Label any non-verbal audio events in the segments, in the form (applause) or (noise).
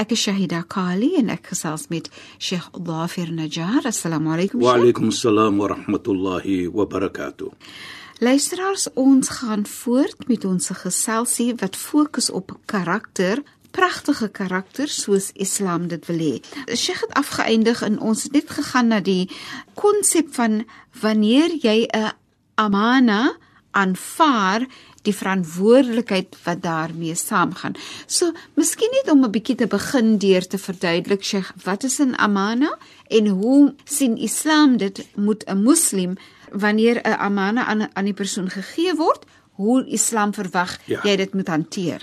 Ek is Shahida Kali en ek gesels met Sheikh Dhafir Najjar. Assalamu alaykum. Wa alaykum assalam wa rahmatullahi wa barakatuh. Luisteraars, ons gaan voort met ons geselsie wat fokus op karakter pragtige karakter soos Islam dit wil hê. Sheikh het afgeëindig en ons het net gegaan na die konsep van wanneer jy 'n amana aanvaar die verantwoordelikheid wat daarmee saamgaan. So, miskien net om 'n bietjie te begin deur te verduidelik Sheikh, wat is 'n amana en hoe sien Islam dit moet 'n moslim wanneer 'n amana aan aan die persoon gegee word, hoe Islam verwag ja. jy dit moet hanteer?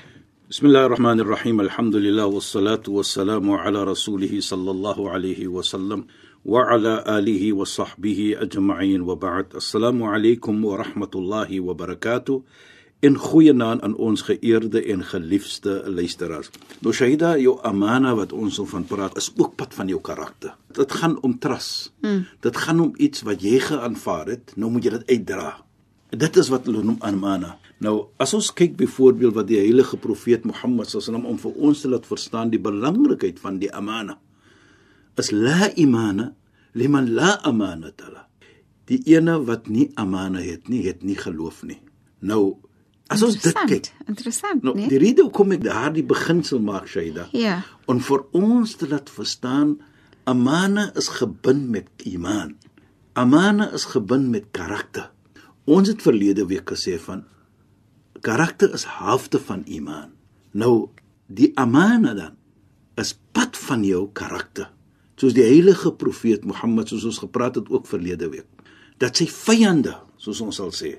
Bismillahirrahmanirrahim. Alhamdulillah wassalatu wassalamu ala rasulih sallallahu alayhi wa sallam. وعلى آله وصحبه أجمعين وبعد السلام عليكم ورحمة الله وبركاته in goeie naam aan ons geëerde en geliefde luisteraars. Nou Shaida, jou amana wat ons van praat is ook pad van jou karakter. Dit gaan om trust. Hmm. Dit gaan om iets wat jy geaanvaar het, nou moet jy dit uitdra. Dit is wat hulle noem amana. Nou, as ons kyk byvoorbeeld wat die heilige profeet Mohammed sallam om vir ons te laat verstaan die belangrikheid van die amana is la imana liman la amanata. Die ene wat nie amana het nie, het nie geloof nie. Nou as ons dit kyk, interessant, nou, nee. Die rede hoekom ek daardie beginsel maak, Shaida. Ja. Om vir ons te laat verstaan amana is gebind met iman. Amana is gebind met karakter. Ons het verlede week gesê van karakter is helfte van iman. Nou die amana dan is pad van jou karakter soos die heilige profeet Mohammed soos ons gepraat het ook verlede week dat sy vyande soos ons sal sê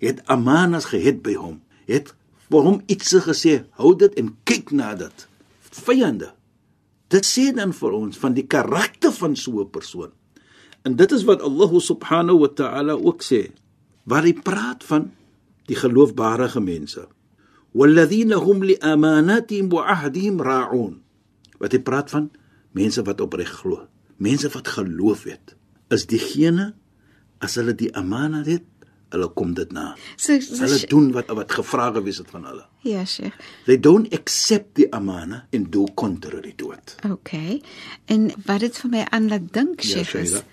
het Amanas gehet by hom. Het vir hom iets gesê, hou dit en kyk na dit. Vyande. Dit sê dan vir ons van die karakter van so 'n persoon. En dit is wat Allah subhanahu wa ta'ala ook sê, waar hy praat van die geloofbare mense. Walladhina hum li amanatihim wa ahdihim ra'un. Wat hy praat van mense wat opreg glo, mense wat geloof het, is diegene as hulle die amanat het, hulle kom dit na. So, so hulle doen wat wat gevra gewees het van hulle. Ja, Sheikh. They don't accept the amana and do contrary to it. Okay. En wat dit vir my aan laat dink, Ja, Sheikh, is Shaida.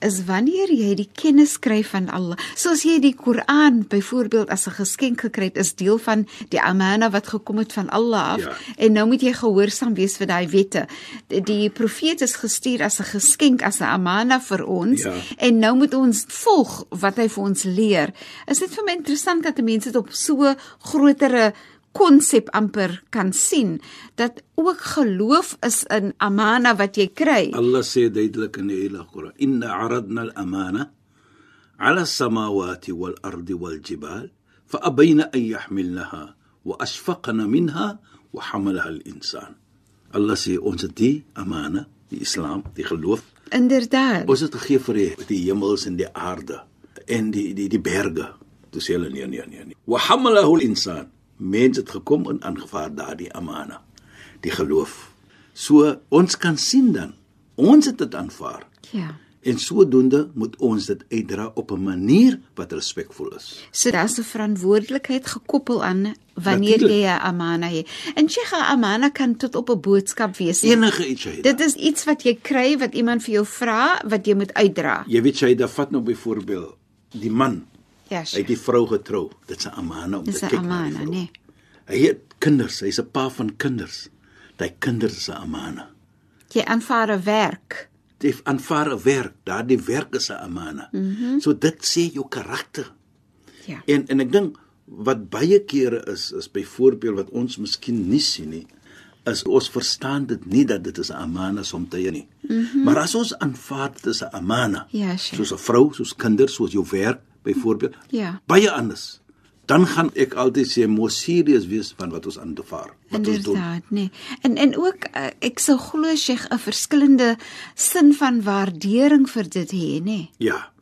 Is wanneer jy die kennis kry van Allah. Soos jy die Koran byvoorbeeld as 'n geskenk gekry het, is deel van die amana wat gekom het van Allah af Ja. en nou moet jy gehoorsaam wees vir daai wette. Die, die profeet is gestuur as 'n geskenk, as 'n amana vir ons Ja. en nou moet ons volg wat hy vir ons leer. Is dit vir my interessant dat mense dit op so grotere konsep amper kan sien dat ook geloof is 'n amana wat jy kry. Allah sê duidelik in die Heilige Koran: "Inna 'aradna al-amana 'ala as-samawati wal-ardi wal-jibal fa abayna an yahmilnaha wa ashfaqna minha wa hamalaha al-insan." Allah sê ons het die amana, die Islam, die geloof, Inderdaad. ons het gegee vir die, die hemels en die aarde en die die die berge. Toe sê hulle nee nee nee nee. Wa hamalahu al-insan. Mens het gekom en aangevaar daardie amana, die geloof. So ons kan sien dan, ons het dit aanvaar. Ja. En sodoende moet ons dit uitdra op 'n manier wat respekvol is. So daar's 'n verantwoordelikheid gekoppel aan wanneer Natuurlijk. jy 'n amana het. En Sheikh, 'n amana kan tot op 'n boodskap wees. Enige iets jy. Dit is iets wat jy kry wat iemand vir jou vra wat jy moet uitdra. Jy weet jy, daar vat nou byvoorbeeld die man, Ja, hy het die vrou getrou. Dit's 'n amana om Dis te 'n kyk na die amana, vrou. nee. Hy het kinders, hy's 'n pa van kinders. Daai kinders is 'n amana. Jy aanvaar 'n werk. Jy aanvaar 'n werk, daardie werk is 'n amana. Mm -hmm. So dit sê jou karakter. Ja. En en ek dink wat baie kere is is byvoorbeeld wat ons miskien nie sien nie is ons verstaan dit nie dat dit is 'n amana soms nie. Mm -hmm. Maar as ons aanvaar dit is 'n amana. Ja, sure. Soos 'n vrou, soos kinders, soos jou werk byvoorbeeld. Ja. Baie anders. Dan gaan ek altyd sê mos serieus wees van wat ons aanvaar. Wat ons doen. Inderdaad, nee. En en ook uh, ek sou glo Sheikh 'n verskillende sin van waardering vir dit hê, nê. Ja.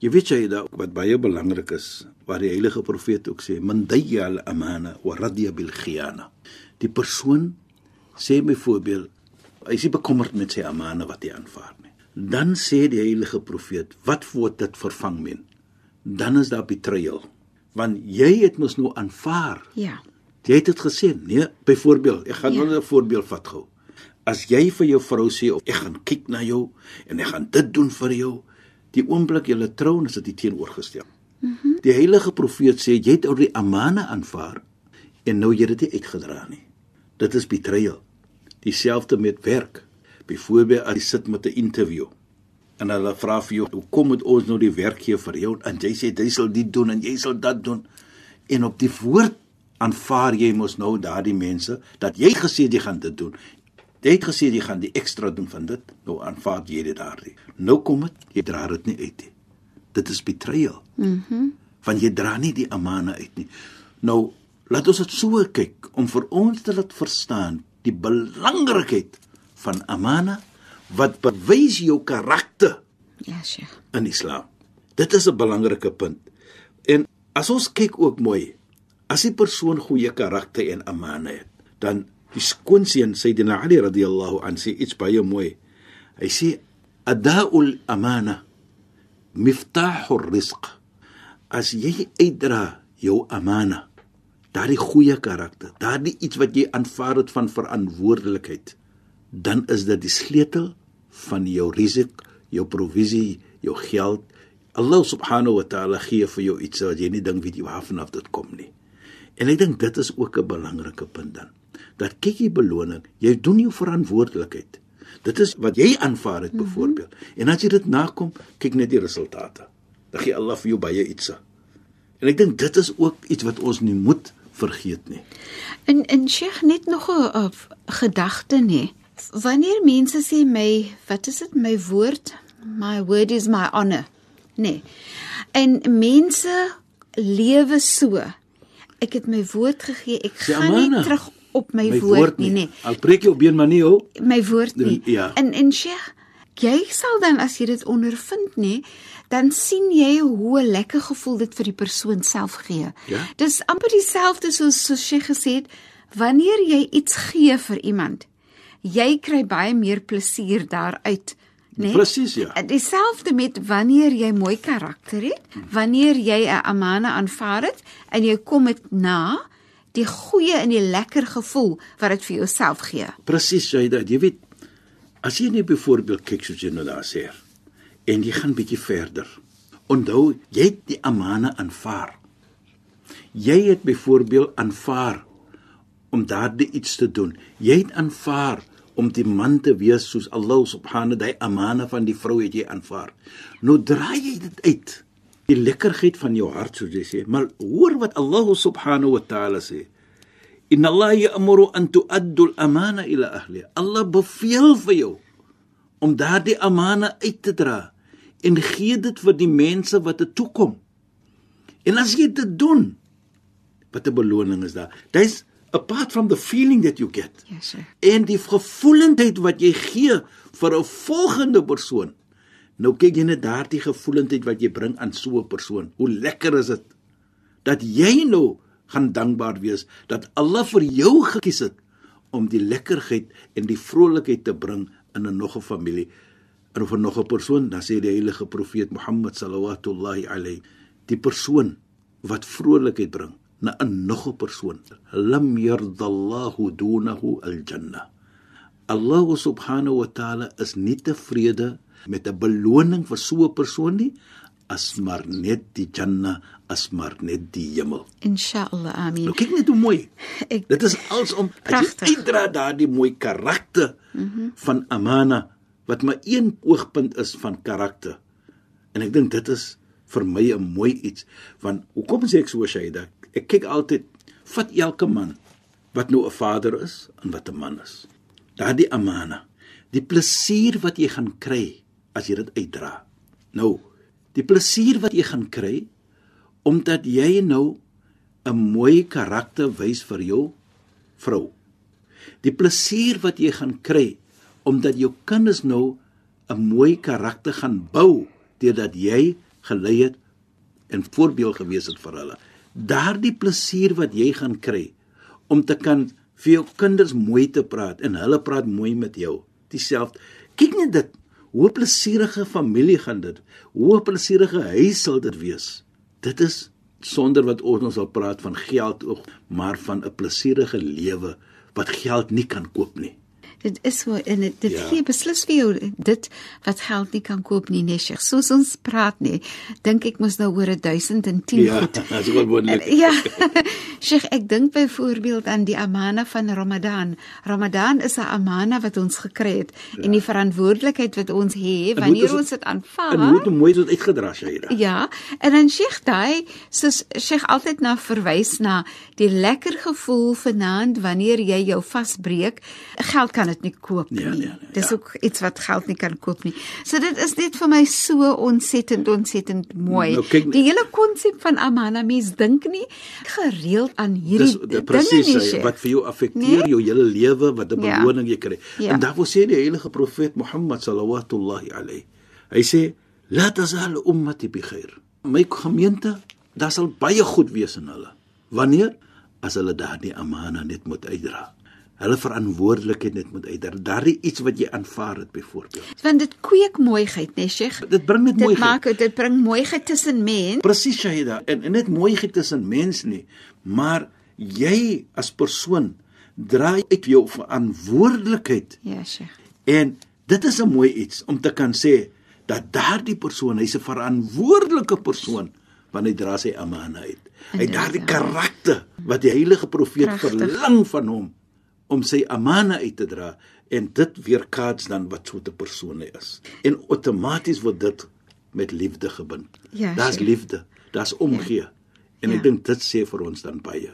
Jy weet jy dat wat baie belangrik is, waar die heilige profeet ook sê, "Man dayya al-amana wa radiya bil khiyana." Die persoon sê byvoorbeeld hy is nie bekommerd met sy amana wat hy aanvaar nie. Dan sê die heilige profeet, wat word dit vervang men? Dan is daar betrayal. Want jy het mos nou aanvaar. Ja. Jy het dit gesê, nee, byvoorbeeld, ek gaan Ja. nou 'n voorbeeld vat gou. As jy vir jou vrou sê of ek gaan kyk na jou en ek gaan dit doen vir jou, die oomblik jy trou, is dit die teenoorgestel. Mm -hmm. Die heilige profeet sê jy het oor die amana aanvaar en nou jy dit nie uitgedra nie. Dit is betrayal. Dieselfde met werk. Byvoorbeeld as jy sit met 'n interview en hulle vra vir jou, "Hoekom moet ons nou die werk gee vir jou?" en jy sê, "Jy sal dit doen en jy sal dat doen." En op die woord aanvaar jy mos nou daardie mense dat jy gesê jy gaan dit doen. Jy het gesê jy gaan die ekstra doen van dit. Nou aanvaar jy dit daardie. Nou kom dit, jy dra dit nie uit nie. Dit is betrayal. Mhm. Mm Want jy dra nie die amana uit nie. Nou laat ons dit so kyk om vir ons te laat verstaan die belangrikheid van amana wat bewys jou karakter Ja, Sheikh. in Islam. Dit is 'n belangrike punt. En as ons kyk ook mooi, as 'n persoon goeie karakter en amana het, dan die skoonseun Sayyidina Ali radhiyallahu an sê iets baie mooi. Hy sê ada'ul amana miftahur rizq. As jy uitdra jou amana, daardie goeie karakter, daardie iets wat jy aanvaar het van verantwoordelikheid, dan is dit die sleutel van jou risiko, jou provisie, jou geld. Allah subhanahu wa ta'ala gee vir jou iets wat jy nie dink weet jy waarvan af dit kom nie. En ek dink dit is ook 'n belangrike punt dan. Dat kyk jy beloning, jy doen jou verantwoordelikheid. Dit is wat jy aanvaar het byvoorbeeld. Mm -hmm. En as jy dit nakom, kyk net die resultate. Dan gee Allah vir jou baie iets. En ek dink dit is ook iets wat ons nie moet vergeet nie. En en Sheikh net nog 'n 'n gedagte nê. Wanneer mense sê my, wat is dit my woord? My word is my honor. Nee. En mense lewe so. Ek het my woord gegee. Ek Sê gaan nie terug op my, my woord nie, nee. Al preek jy op een manier, ho, My woord nie. Ja. En en Sheikh, jy sal dan as jy dit ondervind nê, dan sien jy hoe 'n lekker gevoel dit vir die persoon self gee. Ja. Dis amper dieselfde soos soos Sheikh gesê het, wanneer jy iets gee vir iemand, jy kry baie meer plesier daaruit, né? Presies, ja. Dieselfde met wanneer jy mooi karakter het, wanneer jy 'n amana aanvaar het en jy kom dit na, die goeie en die lekker gevoel wat dit vir jouself gee. Presies, jy dit. Jy weet, as jy net byvoorbeeld kyk soos jy nou daar sê en jy gaan bietjie verder. Onthou, jy het die amana aanvaar. Jy het byvoorbeeld aanvaar om daardie iets te doen. Jy het aanvaar om die man te wees soos Allah subhanahu die amana van die vrou het jy aanvaar. Nou draai jy dit uit. Die lekkerheid van jou hart soos jy sê, maar hoor wat Allah subhanahu wa ta'ala sê. Inna Allah ya'muru an tu'addu al-amana ila ahliha. Allah beveel vir jou om daardie amana uit te dra en gee dit vir die mense wat dit toekom. En as jy dit doen, wat 'n beloning is daar? Dis apart from the feeling that you get Ja, sure. en die gevoelendheid wat jy gee vir 'n volgende persoon. Nou kyk jy net daardie gevoelendheid wat jy bring aan so 'n persoon. Hoe lekker is dit dat jy nou gaan dankbaar wees dat Allah vir jou gekies het om die lekkerheid en die vrolikheid te bring in 'n nog 'n familie en vir nog 'n persoon. Dan sê die heilige profeet Mohammed sallallahu alayhi die persoon wat vrolikheid bring na 'n nog 'n persoon. Lam yardallahu dunahu al-jannah. Allah subhanahu wa ta'ala is nie tevrede met 'n beloning vir so 'n persoon nie as maar net die Jannah, as maar net die hemel. Inshallah, amin. Nou kyk net hoe mooi. (laughs) Ek Dit is als om uitdra daardie mooi karakter mm -hmm. van amana wat maar een oogpunt is van karakter. En ek dink dit is vir my 'n mooi iets want hoekom sê ek so Shaida? Ek kyk altyd vat elke man wat nou 'n vader is en wat 'n man is. Daardie amana, die plesier wat jy gaan kry as jy dit uitdra. Nou, die plesier wat jy gaan kry omdat jy nou 'n mooi karakter wys vir jou vrou. Die plesier wat jy gaan kry omdat jou kinders nou 'n mooi karakter gaan bou deurdat jy gelei het en voorbeeld gewees het vir hulle. Daardie plesier wat jy gaan kry om te kan vir jou kinders mooi te praat en hulle praat mooi met jou. Dieselfde. Kyk net dit. Hoe plesierige familie gaan dit. Hoe plesierige huis sal dit wees. Dit is sonder wat ons sal praat van geld ook, maar van 'n plesierige lewe wat geld nie kan koop nie. Dit is so en dit, dit Ja. gee beslis vir jou dit wat geld nie kan koop nie, nee, Sheikh. Soos ons praat nie, dink ek mos nou oor 1010 Ja, goed. (laughs) dit is wel wonderlik. Ja. (laughs) Sheikh, ek dink byvoorbeeld aan die amana van Ramadan. Ramadan is 'n amana wat ons gekry het ja. en die verantwoordelikheid wat ons het En hoe wanneer ons dit- aanvaar. En hoe het hom mooi tot uitgedra Shaida. Ja, en dan Sheikh daai soos Sheikh altyd na verwys na die lekker gevoel vanaand wanneer jy jou vasbreek. Geld kan dit nie koop nie. Nee, nee, nee, Dis ja. ook iets wat geld nie kan koop nie. So dit is net vir my so ontsettend ontsettend mooi. Nou, kyk- die hele konsep van amana mens dink nie gereeld aan Dis hierdie dit dinge presies nie, wat vir jou affekteer Nee? jou hele lewe wat 'n Ja. beloning jy kry. Ja. En daarvoor sê die heilige profeet Mohammed sallallahu alayhi. Hy sê la tazal ummati bi khair. My gemeente, daar sal baie goed wees in hulle. Wanneer as hulle daardie amana net moet uitdra. Hulle verantwoordelikheid net moet uitdra. Daardie iets wat jy aanvaar het byvoorbeeld. Want dit kweek mooiheid, nee, Sheikh. Dit bring net Dit mooi maak dit bring mooiheid tussen mens. Presies Shahida en, en net mooiheid tussen mens nie, maar jy as persoon dra uit jou verantwoordelikheid Ja, Sheikh. en dit is 'n mooi iets om te kan sê dat daardie persoon, hy's 'n verantwoordelike persoon want hy dra sy amana uit. Hy het daardie karakter wat die heilige profeet Pragtig. verlang van hom om sy amana uit te dra en dit weerkaats dan wat so 'n persoon hy is. En outomaties word dit met liefde gebind. Ja, Daar's liefde, daar's omgee. Ja. En Ja. ek dink dit sê vir ons dan baie.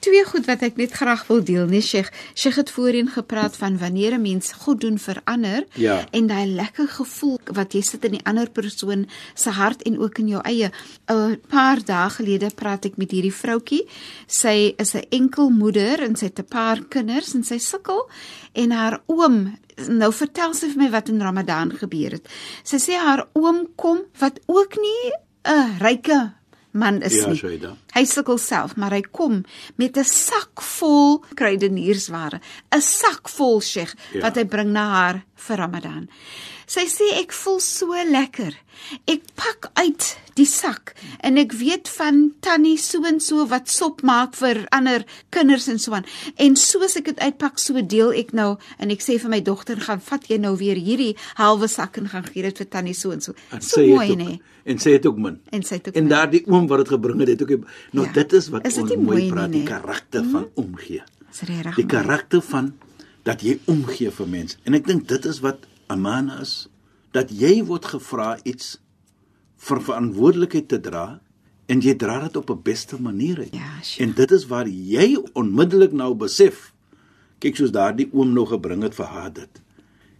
Twee goed wat ek net graag wil deel, nee Sheikh. Sheikh het voorheen gepraat van wanneer 'n mens goed doen vir ander Ja. en daai lekker gevoel wat jy sit in die ander persoon se hart en ook in jou eie. 'n Paar dae gelede praat ek met hierdie vroutkie. Sy is 'n enkel moeder en sy het 'n paar kinders en sy sukkel en haar oom Nou vertel sy vir my wat in Ramadan gebeur het. Sy sê haar oom kom wat ook nie 'n ryke man is Ja, nie. Shaida. Hy sukkel self, maar hy kom met 'n sak vol kruideniersware, 'n sak vol Sheikh Ja. wat hy bring na haar vir Ramadan. Sy sê ek voel so lekker. Ek pak uit die sak en ek weet van tannie so en so wat sop maak vir ander kinders en so aan. En soos ek dit uitpak, so deel ek nou en ek sê vir my dogter, gaan vat jy nou weer hierdie halwe sak en gaan gee dit vir tannie so en so. En So mooi nê. ook, en sy het ook min. En sy het ook En daardie oom wat dit gebring het, het ook nou Ja. dit is wat Is dit ons nie mooi mooi praat, nie, die nee? karakter van omgee. Dis regtig. Die karakter van dat jy omgee vir mense. En ek dink dit is wat amana is, dat jy word gevra iets vir verantwoordelikheid te dra en jy dra dit op 'n beste manier uit. Ja, sure. en dit is waar jy onmiddellik nou besef. Kyk soos daardie oom nou gebring het vir haar dit.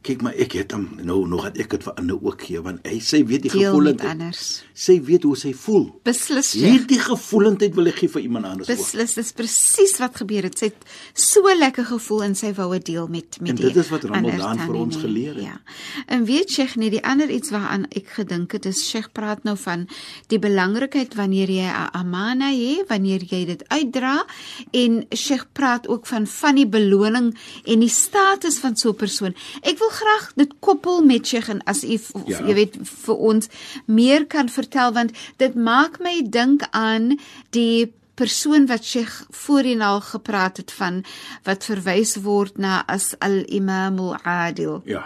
Kyk maar ek het hom nou nog het ek dit vir ander ook gee want hy sy weet die gevoelendheid. anders. Sy weet hoe sy voel. Beslis. Sheikh. Hierdie gevoelendheid wil ek gee vir iemand anders. Beslis, dis presies wat gebeur het. Sy het so lekker gevoel en sy wou dit deel met met En die dit is wat ander Ramadan vir ons nie. geleer het. Ja. En weet Sheikh, nee, die ander iets waaraan ek gedink het is Sheikh praat nou van die belangrikheid wanneer jy 'n amana het, wanneer jy dit uitdra en Sheikh praat ook van van die beloning en die status van so 'n persoon. Ek wil graag dit koppel met Sheikh en as u v- Ja. jy weet vir ons meer kan vertel want dit maak my dink aan die persoon wat Sheikh voorheen al gepraat het van wat verwys word na as al-imam al-adil. Ja.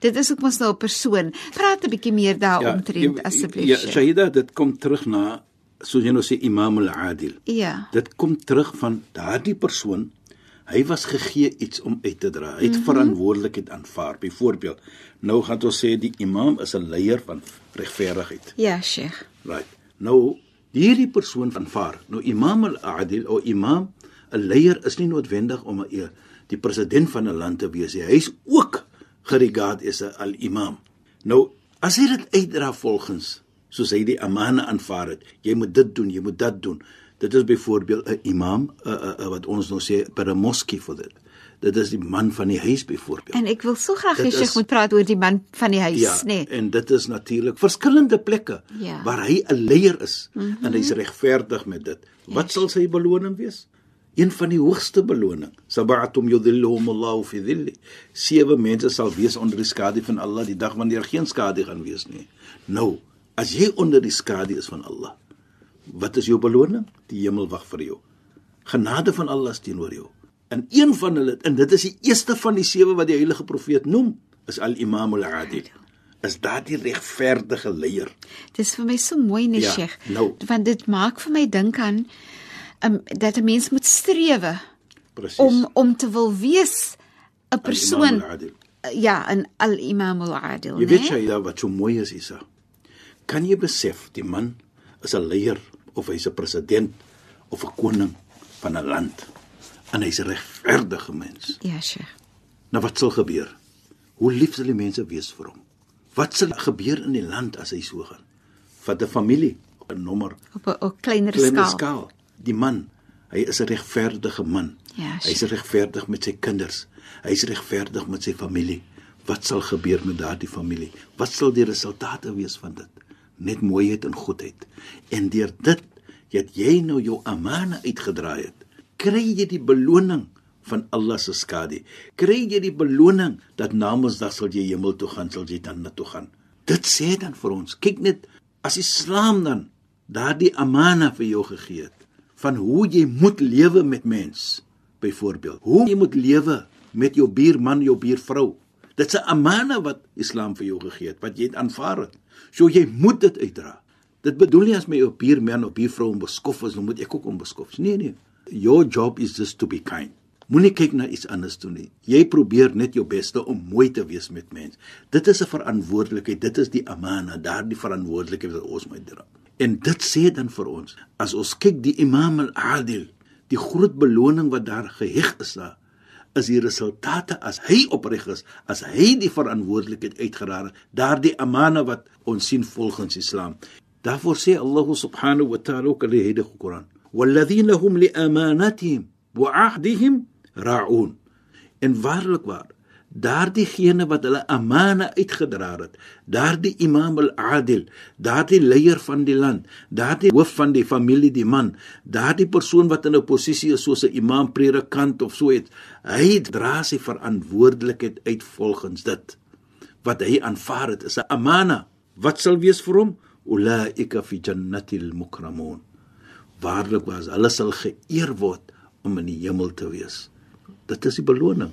Dit is ook mos nou 'n persoon. Praat 'n bietjie meer daaromtrent jy- asseblief. Ja. Shahida, dit kom terug na soos jy nou sê Imam al-Adil. Ja. Dit kom terug van daardie persoon. Hy was gegee iets om uit te dra. Hy het mm -hmm. verantwoordelikheid aanvaar. Byvoorbeeld, nou gaan ons sê die imam is 'n leier van regverdigheid. Ja, Sheikh. Right. Nou hierdie persoon aanvaar. Nou Imam al-Adil of Imam 'n leier is nie noodwendig om 'n die president van 'n land te wees nie. Hy's ook geregard as 'n al-imam. Nou, as hy dit uitdra volgens soos hy die amana aanvaar het, jy moet dit doen, jy moet dat doen. Dit is byvoorbeeld 'n imam, 'n uh, uh, wat ons nou sê per 'n moskee vir dit. Dit is die man van die huis byvoorbeeld. En ek wil so graag hê jy moet praat oor die man van die huis, ja, nê. Nee. En dit is natuurlik verskillende plekke ja. waar hy 'n leier is mm -hmm. en hy's regverdig met dit. Wat yes. sal sy beloning wees? een van die hoogste beloning. Sab'atum yudhilluhum Allahu fi dhilli. Sewe mense sal wees onder die skadu van Allah die dag wanneer geen skadu gaan wees nie. Nou, as jy onder die skadu is van Allah, wat is jou beloning? Die hemel wag vir jou. Genade van Allah teenoor jou. En een van hulle, en dit is die eerste van die sewe wat die heilige profeet noem, is al-Imam al-Adil. Is daardie regverdige leier. Dit is vir my so mooi, nee, ja, Sheikh. Nou, want dit maak vir my dink aan um, dat 'n mens moet strewe Precies. om om te wil wees 'n persoon ja, 'n al-Imam al-Adil, Jy weet jy ja, wat so mooi is Isa. Kan jy besef die man is 'n leier of hy's 'n president of 'n koning van 'n land en hy's 'n regverdige mens. Ja, Sheikh. Nou wat sal gebeur? Hoe lief sal die mense wees vir hom? Wat sal gebeur in die land as hy so gaan? Vat 'n familie, 'n nommer op 'n kleiner skaal. skaal die man, hy is 'n regverdige man. Ja, hy's regverdig met sy kinders. Hy's regverdig met sy familie. Wat sal gebeur met daardie familie? Wat sal die resultate wees van dit? Net mooiheid en goedheid. En deur dit het jy nou jou amana uitgedraai het. Kry jy die beloning van Allah se skadu. Kry jy die beloning dat namens dag sal jy hemel toe gaan, sal jy dan na toe gaan. Dit sê dan vir ons, kyk net as Islam dan daardie amana vir jou gegee het van hoe jy moet lewe met mens. Byvoorbeeld, hoe jy moet lewe met jou buurman, jou buurvrou. Dit's 'n amana wat Islam vir jou gegee het, wat jy aanvaar het. So jy moet dit uitdra. Dit bedoel nie as my jou buurman of buurvrou onbeskof is, dan moet ek ook onbeskof. Nee nee. Your job is just to be kind. Moenie kyk na iets anders toe nie. Jy probeer net jou beste om mooi te wees met mens. Dit is 'n verantwoordelikheid. Dit is die amana, daardie verantwoordelikheid wat ons moet dra. En dit sê dan vir ons, as ons kyk die Imam al-Adil, die groot beloning wat daar geheg is daar, is die resultate as hy opreg is, as hy die verantwoordelikheid uitgedra het, daardie amana wat ons sien volgens Islam. Daarvoor sê Allah subhanahu wa ta'ala ook in die Heilige Koran: "Walladhina hum li amanatihim wa 'ahdihim ra'un." En waarlik waar, daardiegene wat hulle amana uitgedra het, daardie Imam al-Adil, daardie leier van die land, daardie hoof van die familie, die man, daardie persoon wat in 'n posisie is soos 'n imam, predikant of so iets, hy dra sy verantwoordelikheid uit volgens dit. Wat hy aanvaar het is 'n amana. Wat sal wees vir hom? Ulaika fi jannatil mukramun. Waarlik was hulle sal geëer word om in die hemel te wees. Dit is die beloning.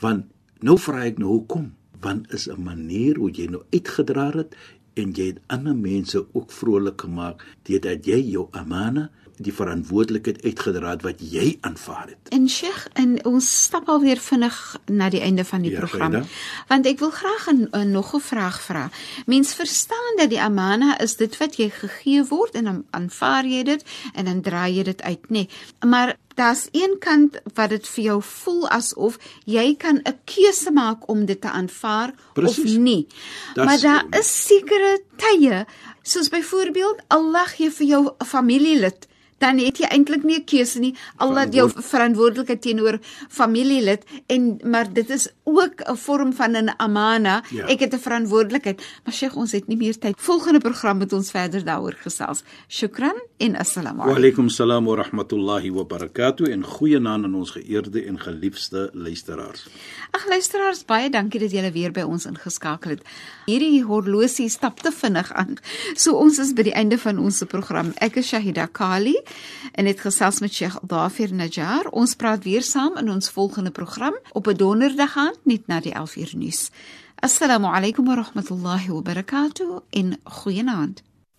Want Nou vra ek nou hoekom? Want is 'n manier hoe jy nou uitgedra het en jy het ander mense ook vrolik gemaak deurdat jy jou amana die verantwoordelikheid uitgedra het wat jy aanvaar het. En Sheikh, en ons stap alweer vinnig na die einde van die ja, program. Geide. Want ek wil graag 'n nog 'n vraag vra. Mens verstaan dat die amana is dit wat jy gegee word en dan aanvaar jy dit en dan draai jy dit uit, nê? Nee. Maar daar's een kant wat dit vir jou voel asof jy kan 'n keuse maak om dit te aanvaar Precies. of nie. Das, maar daar is sekere tye, soos byvoorbeeld Allah gee vir jou familielid. Dan het jy eintlik nie 'n keuse nie. Alhoewel jou verantwoordelikheid teenoor familielid en maar dit is ook 'n vorm van 'n amana. Ja. ek het 'n verantwoordelikheid. Maar Sheikh ons het nie meer tyd. Volgende program met ons verder daaroor gesels. Shukran en assalamu alaykum wa alaykum salaam wa rahmatullahi wa barakatuh en goeienaand aan ons geëerde en geliefde luisteraars ag luisteraars baie dankie dat julle weer by ons ingeskakel het hierdie horlosie stap te vinnig aan so ons is by die einde van ons program ek is Shahida Kali en het gesels met Sheikh Dafir Najjar. Ons praat weer saam in ons volgende program op 'n donderdag aand net na die 11 uur nuus. Assalamu alaykum wa rahmatullahi wa barakatuh in goeienaand.